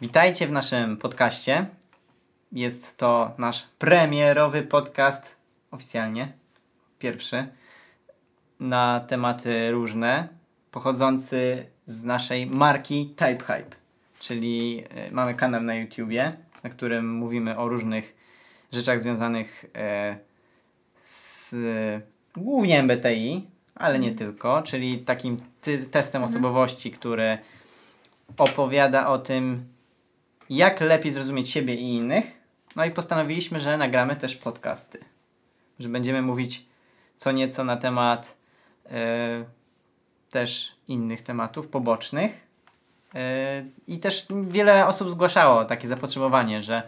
Witajcie w naszym podcaście. Jest to nasz premierowy podcast oficjalnie, pierwszy, na tematy różne, pochodzący z naszej marki Type Hype. Czyli e, mamy kanał na YouTubie, na którym mówimy o różnych rzeczach związanych e, z głównie MBTI, ale nie tylko, czyli takim testem osobowości, który opowiada o tym, jak lepiej zrozumieć siebie i innych. No i postanowiliśmy, że nagramy też podcasty. Że będziemy mówić co nieco na temat e, też innych tematów pobocznych. E, I też wiele osób zgłaszało takie zapotrzebowanie, że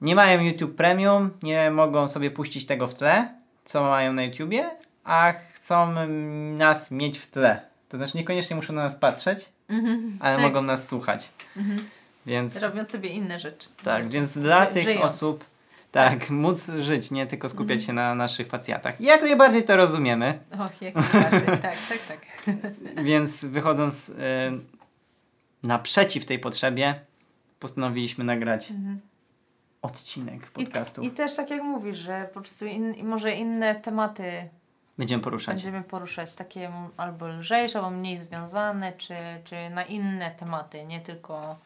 nie mają YouTube Premium, nie mogą sobie puścić tego w tle, co mają na YouTubie, a chcą mm, nas mieć w tle. To znaczy niekoniecznie muszą na nas patrzeć, ale tak. mogą nas słuchać. Więc Robią sobie inne rzeczy. tak, więc dla Ży- tych żyjąc. osób tak, móc żyć, nie tylko skupiać się na naszych facjatach. Jak najbardziej to rozumiemy, Och, jak najbardziej. tak, tak, tak. więc wychodząc y, naprzeciw tej potrzebie, postanowiliśmy nagrać odcinek podcastu. I, I też tak jak mówisz, że po prostu in, może inne tematy Będziemy poruszać. będziemy poruszać, takie albo lżejsze, albo mniej związane, czy, czy na inne tematy, nie tylko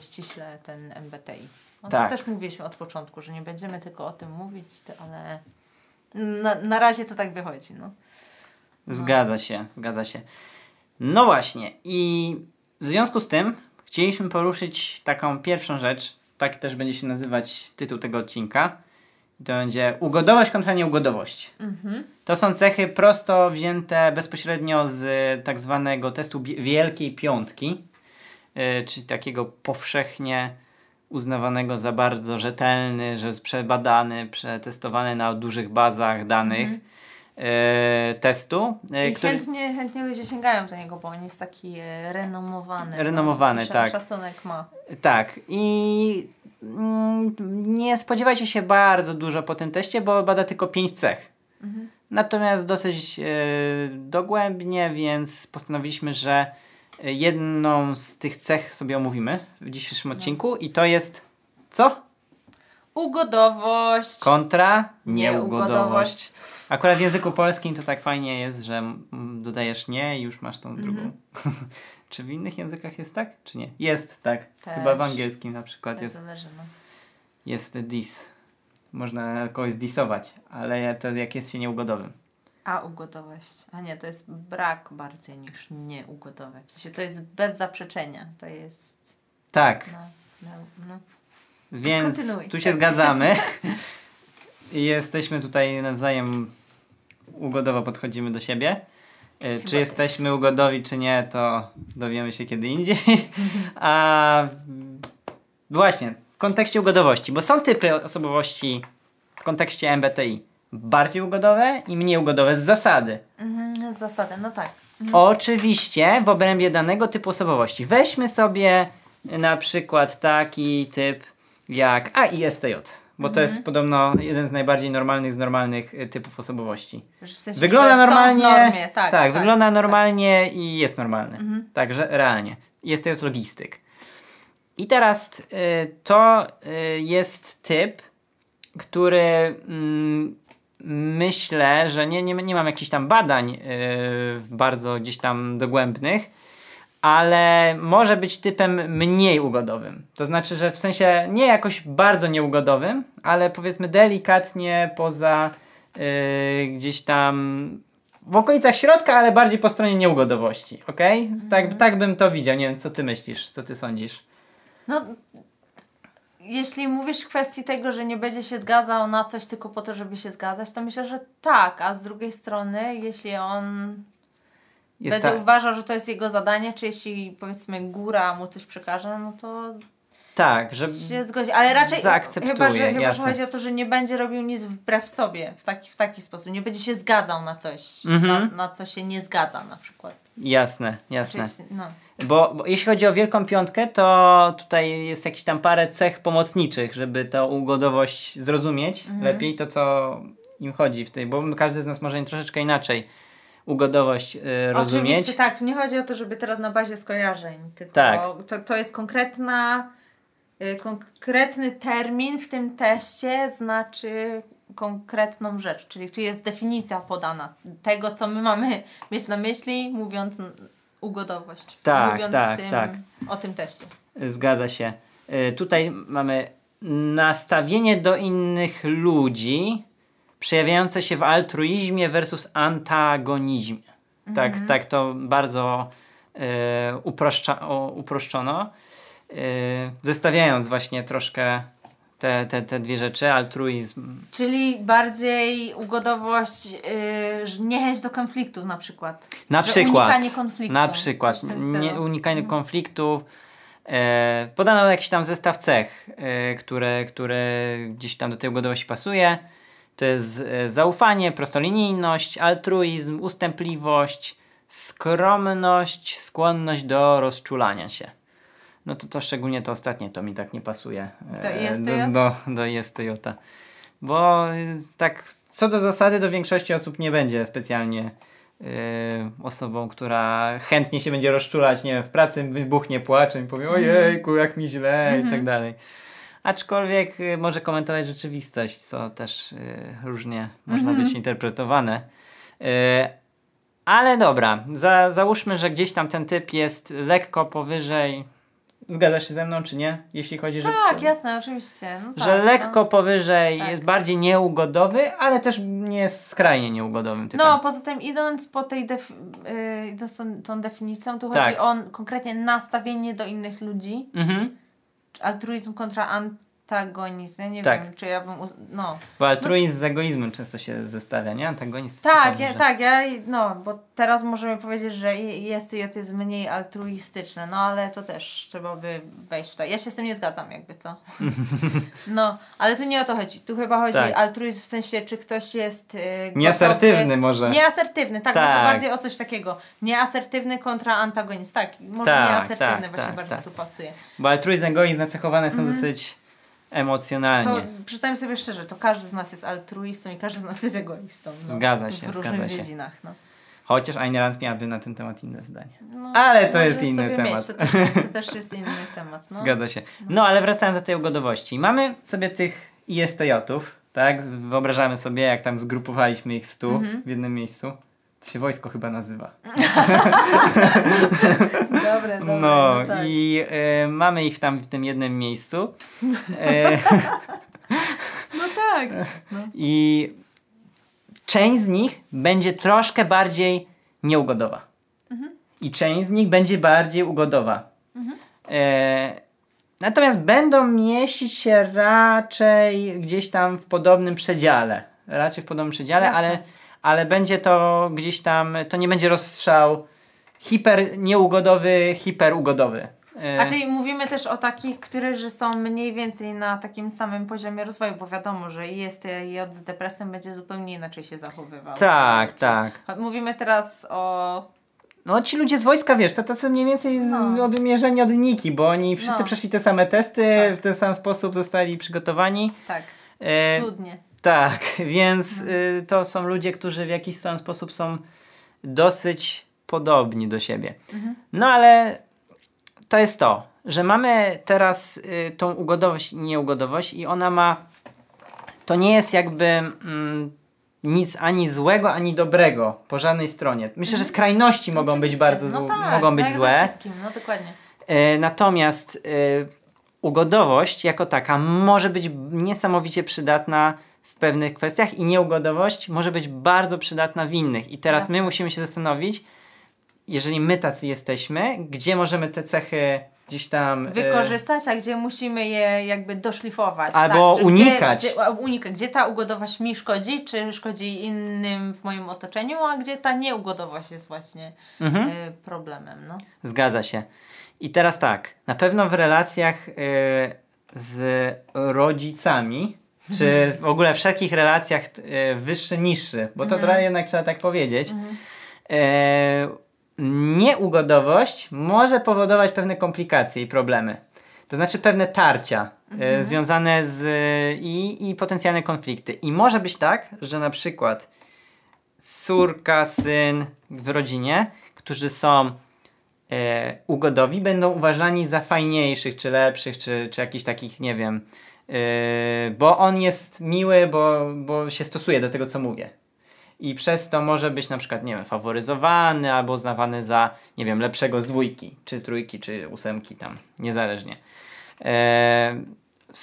ściśle ten MBTI. No Tak. to też mówiliśmy od początku, że nie będziemy tylko o tym mówić, ale na, na razie to tak wychodzi, no. Zgadza się, zgadza się. No właśnie, i w związku z tym chcieliśmy poruszyć taką pierwszą rzecz, tak też będzie się nazywać tytuł tego odcinka. To będzie ugodowość kontra nieugodowość. To są cechy prosto wzięte bezpośrednio z tak zwanego testu Wielkiej Piątki, czyli takiego powszechnie uznawanego za bardzo rzetelny, że jest przebadany, przetestowany na dużych bazach danych yy, testu. yy, I chętnie, chętnie ludzie sięgają do niego, bo on jest taki e, renomowany. Renomowany, no, tak. Szacunek ma. Tak, i mm, nie spodziewajcie się bardzo dużo po tym teście, bo bada tylko 5 cech. Natomiast dosyć e, dogłębnie, więc postanowiliśmy, że e, jedną z tych cech sobie omówimy w dzisiejszym odcinku i to jest co? Ugodowość. Kontra Nieugodowość. nieugodowość. Akurat w języku polskim to tak fajnie jest, że mm, dodajesz nie i już masz tą drugą. Czy w innych językach jest tak? Czy nie? Jest, tak. Też. Chyba w angielskim na przykład tak jest zależy, no. jest dis. Można kogoś disować, ale to jak jest się nieugodowym. A ugodowość. A nie, to jest brak bardziej niż nieugodowość. W sensie to jest bez zaprzeczenia. To jest. Tak, No, no, no. więc kontynuuj. tu się Tak. zgadzamy. I jesteśmy tutaj nawzajem ugodowo podchodzimy do siebie. Y, Czy tak. jesteśmy ugodowi, czy nie, to dowiemy się kiedy indziej. A właśnie, w kontekście ugodowości, bo są typy osobowości w kontekście MBTI. Bardziej ugodowe i mniej ugodowe z zasady. Mhm, zasady, no tak. Oczywiście w obrębie danego typu osobowości. Weźmy sobie na przykład taki typ jak A i STJ, bo to jest podobno jeden z najbardziej normalnych z normalnych y, typów osobowości. W sensie, Wygląda normalnie. Normie. Tak, tak, wygląda normalnie i jest normalny. Także realnie. Jest to logistyk. I teraz y, to y, jest typ, który mm, myślę, że nie, nie, nie mam jakichś tam badań y, bardzo gdzieś tam dogłębnych, ale może być typem mniej ugodowym. To znaczy, że w sensie nie jakoś bardzo nieugodowym, ale powiedzmy delikatnie poza y, gdzieś tam w okolicach środka, ale bardziej po stronie nieugodowości, ok? Tak, tak bym to widział. Nie wiem, co ty myślisz, co ty sądzisz? No, jeśli mówisz w kwestii tego, że nie będzie się zgadzał na coś tylko po to, żeby się zgadzać, to myślę, że tak, a z drugiej strony, jeśli on Jest będzie ta- uważał, że to jest jego zadanie, czy jeśli powiedzmy góra mu coś przekaże, no to Tak, że się zgodzi. Ale raczej chyba, że, chyba, że chodzi o to, że nie będzie robił nic wbrew sobie w taki, w taki sposób. Nie będzie się zgadzał na coś, Mhm. na, na co się nie zgadza na przykład. Jasne, jasne. No. Bo, bo jeśli chodzi o wielką piątkę, to tutaj jest jakieś tam parę cech pomocniczych, żeby tą ugodowość zrozumieć lepiej, to co im chodzi w tej, bo każdy z nas może troszeczkę inaczej ugodowość y, rozumieć. Oczywiście tak, nie chodzi o to, żeby teraz na bazie skojarzeń, tylko Tak. to, to jest konkretna, y, konkretny termin w tym teście znaczy konkretną rzecz, czyli tu jest definicja podana tego, co my mamy mieć na myśli, mówiąc ugodowość, Tak, mówiąc tak, w tym, tak. o tym teście. Zgadza się. Y, Tutaj mamy nastawienie do innych ludzi przejawiające się w altruizmie versus antagonizmie. Tak, Mhm. tak to bardzo y, uproszcza, o, uproszczono. Y, zestawiając właśnie troszkę te, te, te dwie rzeczy, altruizm. Czyli bardziej ugodowość, yy, niechęć do konfliktów na przykład. Na Że przykład. unikanie konfliktu. Na przykład. Nie, unikanie konfliktów. E, podano jakiś tam zestaw cech, e, które, które gdzieś tam do tej ugodowości pasuje. To jest e, zaufanie, prostolinijność, altruizm, ustępliwość, skromność, skłonność do rozczulania się. No to, to szczególnie to ostatnie, to mi tak nie pasuje. e, Do jest do, do, do jest Jota. Bo y, tak co do zasady do większości osób nie będzie specjalnie y, osobą, która chętnie się będzie rozczulać, nie wiem, w pracy wybuchnie płaczem i powie ojejku, jak mi źle i tak dalej. Aczkolwiek y, może komentować rzeczywistość, co też y, różnie można być interpretowane. Ale dobra, za, załóżmy, że gdzieś tam ten typ jest lekko powyżej. Zgadzasz się ze mną, czy nie? Jeśli chodzi, że. Tak, jasne, oczywiście. No że tak, lekko No. powyżej Tak. jest bardziej nieugodowy, ale też nie jest skrajnie nieugodowym typem. No, poza tym idąc po tej def- yy, idąc tą, tą definicją, tu chodzi Tak. o konkretnie nastawienie do innych ludzi, Mhm. altruizm kontra antagonizm. Ja nie Tak. wiem, czy ja bym... Uz- no. Bo altruizm z egoizmem często się zestawia, nie? Antagonizm. Tak, ciekawe, ja, że- tak, ja, no, bo teraz możemy powiedzieć, że jest i jest mniej altruistyczne, no ale to też trzeba by wejść tutaj. Ja się z tym nie zgadzam, jakby co. No, ale tu nie o to chodzi. Tu chyba chodzi Tak. altruizm w sensie, czy ktoś jest. Yy, Nieasertywny gotowy- może. Nieasertywny, tak, Tak. może bardziej o coś takiego. Nieasertywny kontra antagonizm, tak. Może Tak, nieasertywny tak, właśnie tak, bardziej tak. tu pasuje. Bo altruizm i egoizm nacechowane są dosyć emocjonalnie. To przyznajmy sobie szczerze, to każdy z nas jest altruistą i każdy z nas jest egoistą. No, Zgadza się, W różnych się. dziedzinach, no. Chociaż Ayn Rand miałaby na ten temat inne zdanie. No, Ale to jest inny temat. Mieć, to, też, to też jest inny temat. No. Zgadza się. No ale wracając do tej ugodowości. Mamy sobie tych ISTJ-ów, tak? Wyobrażamy sobie, jak tam zgrupowaliśmy ich stu Mhm. w jednym miejscu. To się wojsko chyba nazywa. Dobre, dobre. No, tak. i e, mamy ich tam w tym jednym miejscu. E, No tak. I część z nich będzie troszkę bardziej nieugodowa. I część z nich będzie bardziej ugodowa. E, natomiast będą mieścić się raczej gdzieś tam w podobnym przedziale. Raczej w podobnym przedziale, Jasne. ale, ale będzie to gdzieś tam, to nie będzie rozstrzał hiper nieugodowy, hiperugodowy. E, A czyli mówimy też o takich, którzy są mniej więcej na takim samym poziomie rozwoju, bo wiadomo, że jest J z depresją będzie zupełnie inaczej się zachowywał. tak, tak. Mówimy teraz o. No ci ludzie z wojska, wiesz, to tacy mniej więcej z, No. odmierzeni od liniki, bo oni wszyscy No. przeszli te same testy, Tak. w ten sam sposób zostali przygotowani. Tak, E, schludnie. Tak, więc y, to są ludzie, którzy w jakiś tam sposób są dosyć podobni do siebie. No ale to jest to, że mamy teraz y, tą ugodowość i nieugodowość i ona ma, to nie jest jakby mm, nic ani złego, ani dobrego po żadnej stronie. Myślę, że skrajności mogą być bardzo no złe, tak, mogą być tak złe. Wszystkim, no dokładnie. E, natomiast e, ugodowość jako taka może być niesamowicie przydatna w pewnych kwestiach i nieugodowość może być bardzo przydatna w innych. I teraz my musimy się zastanowić, jeżeli my tacy jesteśmy, gdzie możemy te cechy gdzieś tam... e, Wykorzystać, a gdzie musimy je jakby doszlifować. Albo tak? Unikać. Gdzie, gdzie, a, unikać. Gdzie ta ugodowość mi szkodzi, czy szkodzi innym w moim otoczeniu, a gdzie ta nieugodowość jest właśnie Mhm. y, problemem. No. Zgadza się. I teraz tak, na pewno w relacjach y, z rodzicami, czy w ogóle wszelkich relacjach y, wyższy, niższy, bo to trochę jednak trzeba tak powiedzieć, y, nieugodowość może powodować pewne komplikacje i problemy. To znaczy pewne tarcia y, związane z i, i potencjalne konflikty. I może być tak, że na przykład córka, syn w rodzinie, którzy są e, ugodowi, będą uważani za fajniejszych, czy lepszych, czy, czy jakichś takich, nie wiem, e, bo on jest miły, bo, bo się stosuje do tego, co mówię. I przez to może być na przykład, nie wiem, faworyzowany albo uznawany za, nie wiem, lepszego z dwójki, czy trójki, czy ósemki tam, niezależnie. E,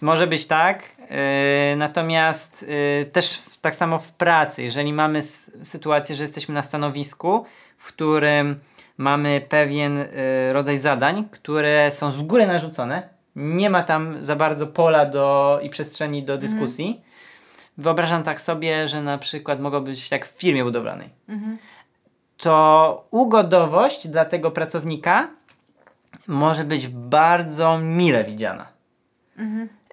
może być tak, e, natomiast e, też w, tak samo w pracy, jeżeli mamy s- sytuację, że jesteśmy na stanowisku, w którym mamy pewien e, rodzaj zadań, które są z góry narzucone, nie ma tam za bardzo pola do, i przestrzeni do dyskusji. Wyobrażam tak sobie, że na przykład mogło być tak w firmie budowlanej. To ugodowość dla tego pracownika może być bardzo mile widziana.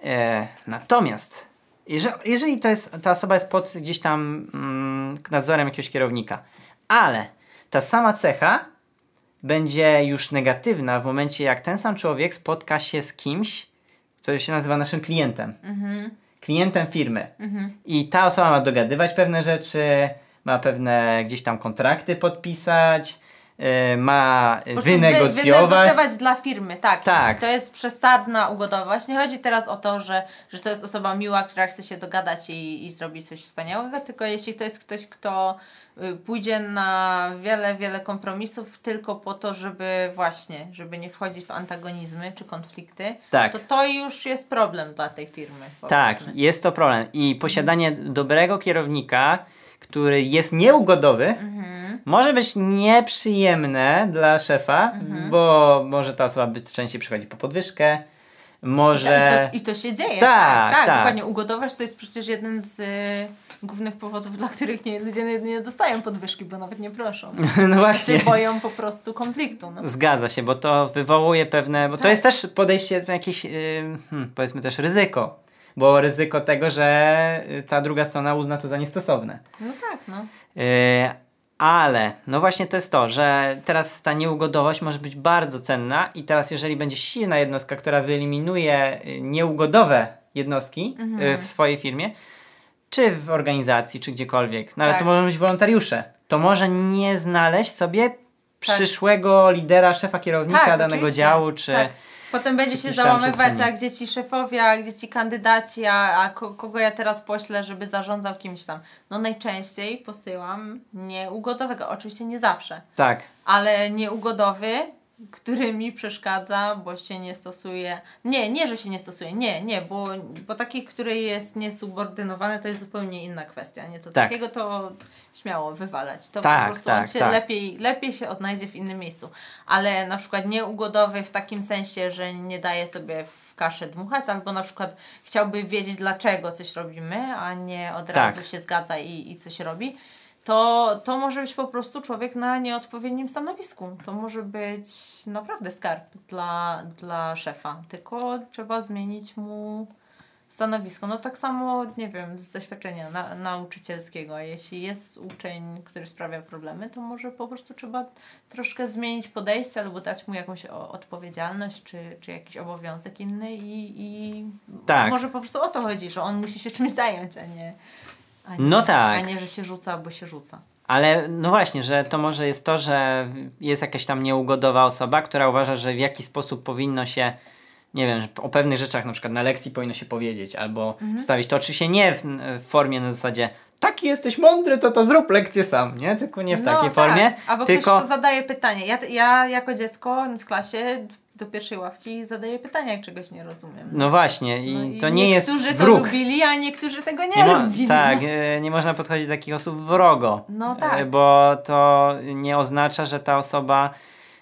E, natomiast jeżeli, jeżeli to jest, ta osoba jest pod gdzieś tam mm, nadzorem jakiegoś kierownika, ale ta sama cecha będzie już negatywna w momencie, jak ten sam człowiek spotka się z kimś, co się nazywa naszym klientem. Klientem firmy. I ta osoba ma dogadywać pewne rzeczy, ma pewne gdzieś tam kontrakty podpisać, ma Po prostu wynegocjować. Wy, wynegocjować dla firmy, tak. Tak. To jest przesadna ugodowość. Nie chodzi teraz o to, że, że to jest osoba miła, która chce się dogadać i, i zrobić coś wspaniałego, tylko jeśli to jest ktoś, kto y, pójdzie na wiele, wiele kompromisów tylko po to, żeby właśnie, żeby nie wchodzić w antagonizmy czy konflikty, Tak. to to już jest problem dla tej firmy. Tak, powiedzmy. jest to problem. I posiadanie dobrego kierownika, który jest nieugodowy, Mhm. może być nieprzyjemne dla szefa, Mhm. bo może ta osoba być częściej przychodzi po podwyżkę, może... I, to, I to się dzieje. Tak, Tak, tak, tak. dokładnie. Ugodować to jest przecież jeden z y, głównych powodów, dla których nie, ludzie nie, nie dostają podwyżki, bo nawet nie proszą. No właśnie. Się boją po prostu konfliktu. No. Zgadza się, bo to wywołuje pewne. Bo to Tak. jest też podejście jakieś, yy, powiedzmy też ryzyko. Bo ryzyko tego, że y, ta druga strona uzna to za niestosowne. no tak, no. Yy, ale, no właśnie to jest to, że teraz ta nieugodowość może być bardzo cenna i teraz jeżeli będzie silna jednostka, która wyeliminuje y, nieugodowe jednostki y, w swojej firmie, czy w organizacji, czy gdziekolwiek, nawet Tak. to mogą być wolontariusze, to może nie znaleźć sobie przyszłego lidera, szefa kierownika Tak, danego oczywiście. działu, czy... Tak. Potem będzie się załamywać, a gdzie ci szefowie, a gdzie ci kandydaci, a, a ko, kogo ja teraz poślę, żeby zarządzał kimś tam. No najczęściej posyłam nieugodowego. Oczywiście nie zawsze. Tak, ale nieugodowy, który mi przeszkadza, bo się nie stosuje. Nie, nie, że się nie stosuje, nie, nie, bo, bo taki, który jest niesubordynowany, to jest zupełnie inna kwestia. Nie, to Tak. takiego to śmiało wywalać. To Tak, po prostu on tak, się tak. lepiej, lepiej się odnajdzie w innym miejscu. Ale na przykład nieugodowy w takim sensie, że nie daje sobie w kaszę dmuchać, albo na przykład chciałby wiedzieć, dlaczego coś robimy, a nie od Tak. razu się zgadza i, i coś robi to, to może być po prostu człowiek na nieodpowiednim stanowisku. To może być naprawdę skarb dla, dla szefa. Tylko trzeba zmienić mu stanowisko. No tak samo, nie wiem, z doświadczenia na, nauczycielskiego. Jeśli jest uczeń, który sprawia problemy, to może po prostu trzeba troszkę zmienić podejście albo dać mu jakąś o, odpowiedzialność czy, czy jakiś obowiązek inny i, i Tak. może po prostu o to chodzi, że on musi się czymś zająć, a nie, a nie, No tak. a nie, że się rzuca, bo się rzuca. Ale no właśnie, że to może jest to, że jest jakaś tam nieugodowa osoba, która uważa, że w jaki sposób powinno się, nie wiem, że o pewnych rzeczach na przykład na lekcji powinno się powiedzieć, albo Mhm. wstawić to oczywiście nie w, w formie na zasadzie taki jesteś mądry, to to zrób lekcję sam, nie? Tylko nie w takiej tak. formie, Albo tylko ktoś, kto zadaje pytanie. Ja, ja jako dziecko w klasie do pierwszej ławki zadaję pytania, jak czegoś nie rozumiem. no właśnie i No i to nie jest Niektórzy to wróg. lubili, a niektórzy tego nie, Nie lubili. tak, e, nie można podchodzić do takich osób wrogo. No tak. E, Bo to nie oznacza, że ta osoba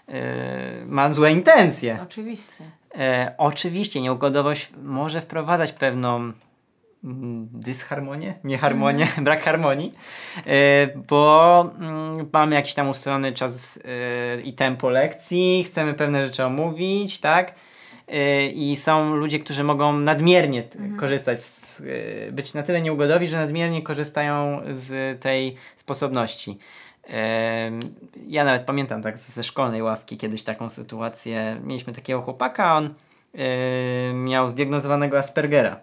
e, ma złe intencje. Oczywiście. E, oczywiście nieugodowość może wprowadzać pewną dysharmonię, nieharmonię, Mhm. brak harmonii, e, bo mm, mamy jakiś tam ustalony czas e, i tempo lekcji, chcemy pewne rzeczy omówić, tak? E, I są ludzie, którzy mogą nadmiernie Mhm. korzystać, z, być na tyle nieugodowi, że nadmiernie korzystają z tej sposobności. Ja nawet pamiętam tak ze szkolnej ławki kiedyś taką sytuację. Mieliśmy takiego chłopaka, on miał zdiagnozowanego Aspergera.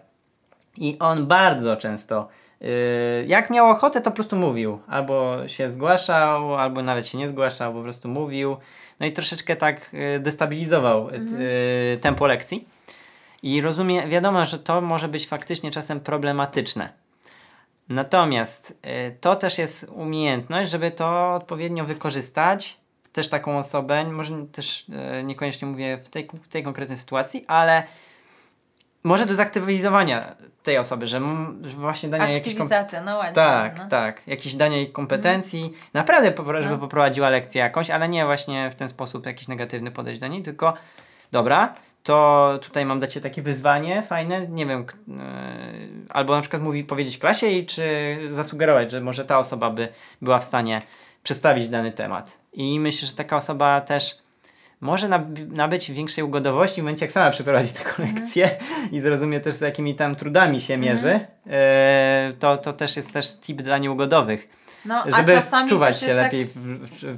I on bardzo często Yy, jak miał ochotę, to po prostu mówił. Albo się zgłaszał, albo nawet się nie zgłaszał, po prostu mówił. No i troszeczkę tak yy, destabilizował yy, tempo lekcji. I rozumie, wiadomo, że to może być faktycznie czasem problematyczne. Natomiast y, to też jest umiejętność, żeby to odpowiednio wykorzystać. Też taką osobę, może też y, niekoniecznie mówię w tej, w tej konkretnej sytuacji, ale może do zaktywizowania tej osoby, że, właśnie dania jakiejś Aktywizacja, no ładnie. tak, no. tak. Jakieś danie jej kompetencji. Naprawdę, popro- żeby No. poprowadziła lekcję jakąś, ale nie właśnie w ten sposób jakiś negatywny podejść do niej, tylko dobra, to tutaj mam dla Ciebie takie wyzwanie fajne, nie wiem, yy, albo na przykład mówi powiedzieć klasie i czy zasugerować, że może ta osoba by była w stanie przedstawić dany temat. I myślę, że taka osoba też może nab- nabyć większej ugodowości w momencie, jak sama przeprowadzi taką Mhm. lekcję i zrozumie też, z jakimi tam trudami się mierzy. E, to, to też jest też tip dla nieugodowych. No, Żeby wczuwać się jest tak- lepiej w,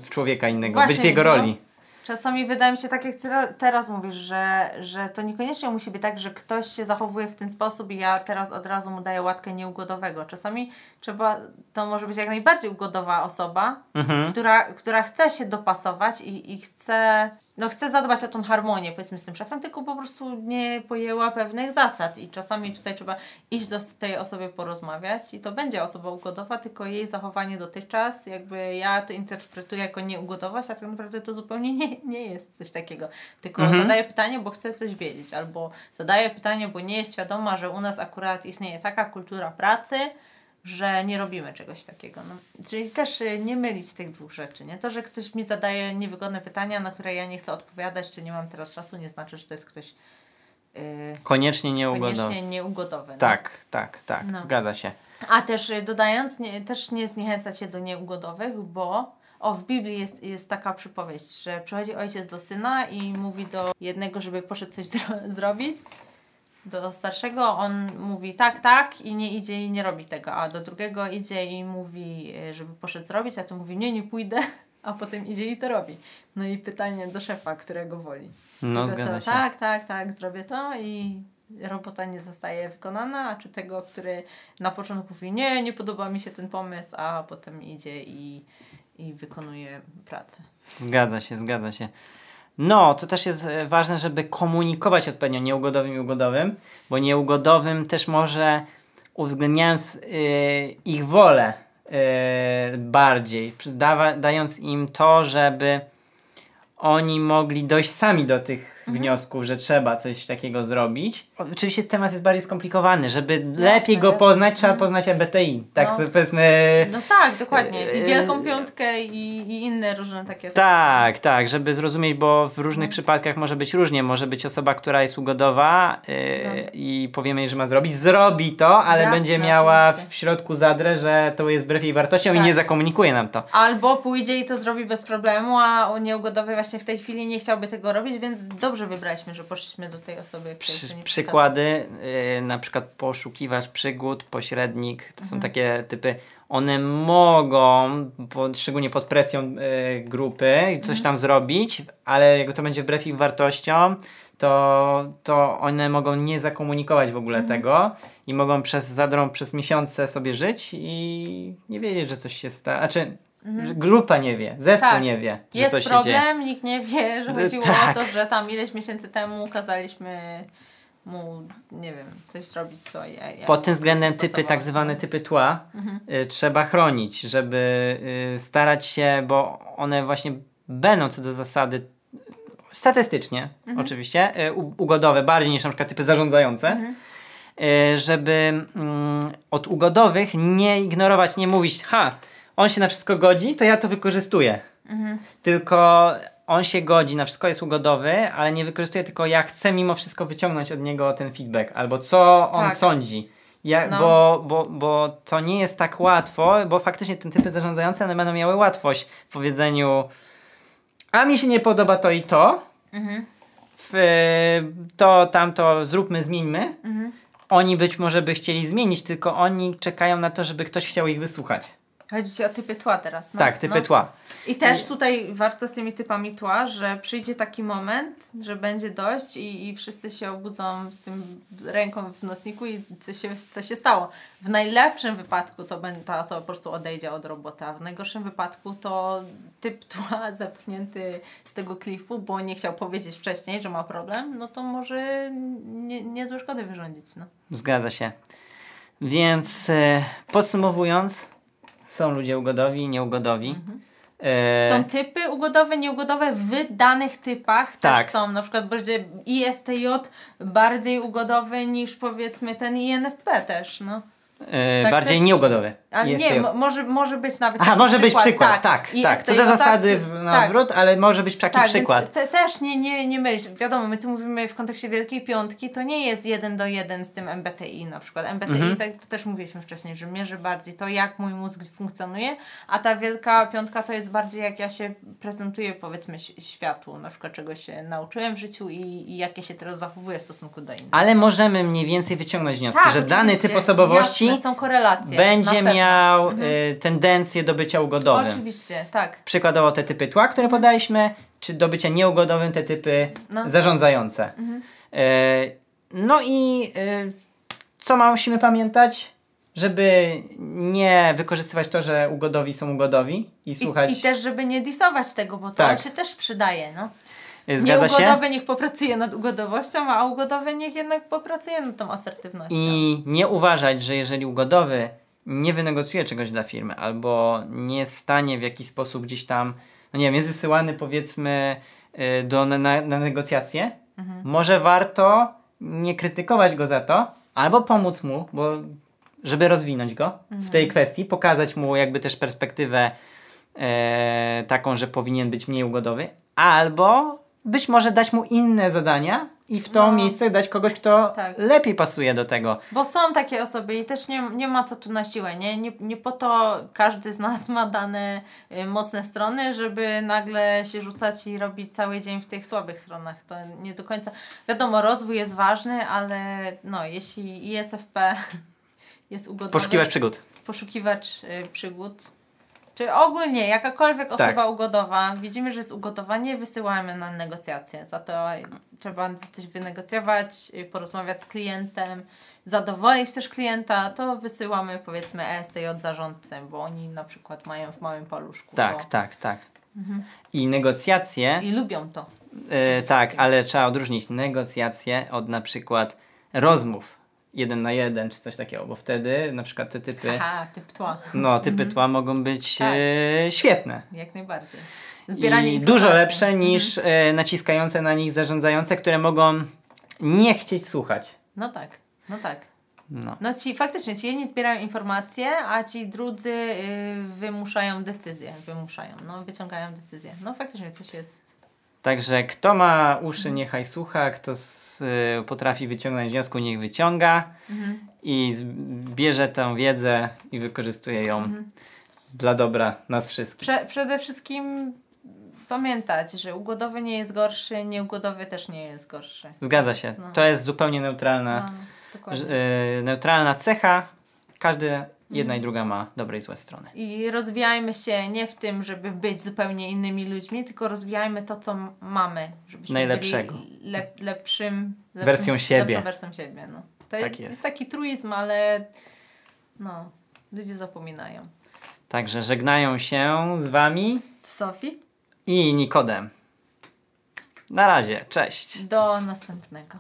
w, człowieka innego, Właśnie, być w jego no. Czasami wydaje mi się, tak jak ty teraz mówisz, że, że to niekoniecznie musi być tak, że ktoś się zachowuje w ten sposób i ja teraz od razu mu daję łatkę nieugodowego. Czasami trzeba, to może być jak najbardziej ugodowa osoba, Mhm. która, która chce się dopasować i, i chce, no chce zadbać o tą harmonię powiedzmy z tym szefem, tylko po prostu nie pojęła pewnych zasad i czasami tutaj trzeba iść do tej osoby porozmawiać i to będzie osoba ugodowa, tylko jej zachowanie dotychczas, jakby ja to interpretuję jako nieugodowość, a tak naprawdę to zupełnie nie, nie jest coś takiego. Tylko Mhm. zadaję pytanie, bo chcę coś wiedzieć, albo zadaję pytanie, bo nie jest świadoma, że u nas akurat istnieje taka kultura pracy, że nie robimy czegoś takiego. No, czyli też y, nie mylić tych dwóch rzeczy. Nie? To, że ktoś mi zadaje niewygodne pytania, na które ja nie chcę odpowiadać, czy nie mam teraz czasu, nie znaczy, że to jest ktoś yy, Koniecznie nieugodowy. koniecznie nieugodowy. no. Tak, tak, tak, No. zgadza się. A też y, dodając, nie, też nie zniechęcać się do nieugodowych, bo o, w Biblii jest, jest taka przypowieść, że przychodzi ojciec do syna i mówi do jednego, żeby poszedł coś zro- zrobić. Do starszego on mówi tak, tak i nie idzie i nie robi tego, a do drugiego idzie i mówi, y, żeby poszedł zrobić, a to mówi nie, nie pójdę, a potem idzie i to robi. No i pytanie do szefa, którego woli. No, Tego, co, zgadza się. Tak, tak, tak, zrobię to i robota nie zostaje wykonana, czy tego, który na początku mówi, nie, nie podoba mi się ten pomysł, a potem idzie i, i wykonuje pracę. Zgadza się, zgadza się. No, to też jest e, ważne, żeby komunikować odpowiednio nieugodowym i ugodowym, bo nieugodowym też może uwzględniając y, ich wolę y, bardziej, dawa, dając im to, żeby oni mogli dojść sami do tych wniosków, że trzeba coś takiego zrobić. Oczywiście temat jest bardziej skomplikowany, żeby lepiej go jasne. poznać, trzeba poznać EBTI. Tak No. powiedzmy... No tak, dokładnie. I Yy, Wielką Piątkę i, i inne różne takie Tak, tak, żeby zrozumieć, bo w różnych No. przypadkach może być różnie. Może być osoba, która jest ugodowa yy, No. i powiemy jej, że ma zrobić, zrobi to, ale Jasne, będzie miała oczywiście. w środku zadrę, że to jest wbrew jej wartościom i Tak. nie zakomunikuje nam to. Albo pójdzie i to zrobi bez problemu, a nieugodowy właśnie w tej chwili nie chciałby tego robić, więc dobrze wybraliśmy, że poszliśmy do tej osoby, Przy, przykłady, yy, na przykład poszukiwacz przygód, pośrednik, to Mhm. są takie typy, one mogą, po, szczególnie pod presją yy, grupy, coś Mhm. tam zrobić, ale jak to będzie wbrew ich wartościom, to, to one mogą nie zakomunikować w ogóle Mhm. tego i mogą przez zadrą przez miesiące sobie żyć i nie wiedzieć, że coś się stało. Znaczy, że grupa nie wie, zespół Tak. nie wie, że Jest coś się problem, dzieje. nikt nie wie, że chodziło tak. o to, że tam ileś miesięcy temu kazaliśmy mu, nie wiem, coś zrobić, co ja, ja Pod tym względem typy, pasowało. tak zwane typy tła, y, trzeba chronić, żeby y, starać się, bo one właśnie będą co do zasady statystycznie, oczywiście, y, ugodowe bardziej niż na przykład typy zarządzające, y, żeby mm, od ugodowych nie ignorować, nie mówić, ha, on się na wszystko godzi, to ja to wykorzystuję. Tylko on się godzi, na wszystko jest ugodowy, ale nie wykorzystuje, tylko ja chcę mimo wszystko wyciągnąć od niego ten feedback, albo co on Tak. sądzi. Ja, No. bo, bo, bo to nie jest tak łatwo, bo faktycznie te typy zarządzające one będą miały łatwość w powiedzeniu a mi się nie podoba to i to, Mhm. w, to tamto zróbmy, zmieńmy. Oni być może by chcieli zmienić, tylko oni czekają na to, żeby ktoś chciał ich wysłuchać. Chodzi ci o typy tła teraz. No, tak, typy no. tła. I też tutaj warto z tymi typami tła, że przyjdzie taki moment, że będzie dość i, i wszyscy się obudzą z tym ręką w nosniku i co się, co się stało. W najlepszym wypadku to będzie, ta osoba po prostu odejdzie od roboty, a w najgorszym wypadku to typ tła zepchnięty z tego klifu, bo nie chciał powiedzieć wcześniej, że ma problem, no to może nie, niezłe szkody wyrządzić. No. Zgadza się. Więc e, podsumowując, są ludzie ugodowi, nieugodowi. E, Są typy ugodowe, nieugodowe w danych typach Tak. też są. Na przykład będzie ISTJ bardziej ugodowy niż powiedzmy ten INFP też, no. E, tak bardziej też- nieugodowy. Jest nie, może, może być nawet Aha, może być przykład, tak, tak. Co do zasady tak, na tak. odwrót, ale może być taki Tak, przykład. te, też nie, nie, nie mylić. Wiadomo, my tu mówimy w kontekście Wielkiej Piątki, to nie jest jeden do jeden z tym MBTI na przykład. MBTI, Mhm. tak to też mówiliśmy wcześniej, że mierzy bardziej to, jak mój mózg funkcjonuje, a ta Wielka Piątka to jest bardziej jak ja się prezentuję powiedzmy światu, na przykład czego się nauczyłem w życiu i, i jakie się teraz zachowuję w stosunku do innych. Ale możemy mniej więcej wyciągnąć wnioski, Tak, że dany typ osobowości Jasne, są korelacje. będzie pewno. Mhm. miał y, tendencję do bycia ugodowym. Oczywiście, tak. Przykładowo te typy tła, które podaliśmy, czy do bycia nieugodowym te typy No. zarządzające. E, no i e, co musimy pamiętać? Żeby nie wykorzystywać to, że ugodowi są ugodowi i słuchać. I, I też, żeby nie disować tego, bo to Tak. się też przydaje, no. Zgadza się? Nieugodowy niech popracuje nad ugodowością, a ugodowy niech jednak popracuje nad tą asertywnością. I nie uważać, że jeżeli ugodowy nie wynegocjuje czegoś dla firmy albo nie jest w stanie w jakiś sposób gdzieś tam, no nie wiem, jest wysyłany powiedzmy y, do, na, na, negocjacje, może warto nie krytykować go za to, albo pomóc mu, bo żeby rozwinąć go w tej kwestii, pokazać mu jakby też perspektywę e, taką, że powinien być mniej ugodowy, albo być może dać mu inne zadania i w to No. miejsce dać kogoś, kto Tak. lepiej pasuje do tego. Bo są takie osoby i też nie, nie ma co tu na siłę, nie? nie? Nie po to każdy z nas ma dane y, mocne strony, żeby nagle się rzucać i robić cały dzień w tych słabych stronach. To nie do końca. Wiadomo, rozwój jest ważny, ale no, jeśli ISFP jest ugodowy, Poszukiwać przygód. poszukiwacz y, przygód, czy ogólnie jakakolwiek osoba Tak. ugodowa, widzimy, że jest ugodowanie, wysyłamy na negocjacje. Za to trzeba coś wynegocjować, porozmawiać z klientem, zadowolić też klienta, to wysyłamy powiedzmy ESTJ zarządcy, bo oni na przykład mają w małym paluszku. Tak, to, tak, tak. I negocjacje, I lubią to. e, tak, ale trzeba odróżnić negocjacje od na przykład rozmów jeden na jeden, czy coś takiego, bo wtedy na przykład te typy, Aha, typ tła. no, typy tła mogą być Tak. e, świetne. Jak najbardziej. Zbieranie I. Mhm. dużo lepsze niż e, naciskające na nich zarządzające, które mogą nie chcieć słuchać. No tak, no tak. No. No ci faktycznie, ci jedni zbierają informacje, a ci drudzy y, wymuszają decyzje. Wymuszają, no wyciągają decyzje. No faktycznie coś jest. Także kto ma uszy, niechaj słucha, kto s, y, potrafi wyciągnąć wniosku, niech wyciąga i bierze tę wiedzę i wykorzystuje ją dla dobra nas wszystkich. Prze przede wszystkim pamiętać, że ugodowy nie jest gorszy, nieugodowy też nie jest gorszy. Zgadza się. No. To jest zupełnie neutralna, No, y, neutralna cecha. Każdy, jedna i druga ma dobre i złe strony. I rozwijajmy się nie w tym, żeby być zupełnie innymi ludźmi, tylko rozwijajmy to, co mamy. Żebyśmy Najlepszego. byli lep lepszym, lepszym Wersją siebie. Wersją siebie. No. To Tak jest, jest. jest taki truizm, ale no, ludzie zapominają. Także żegnają się z Wami Sofii, i Nikodem. Na razie, cześć. do następnego.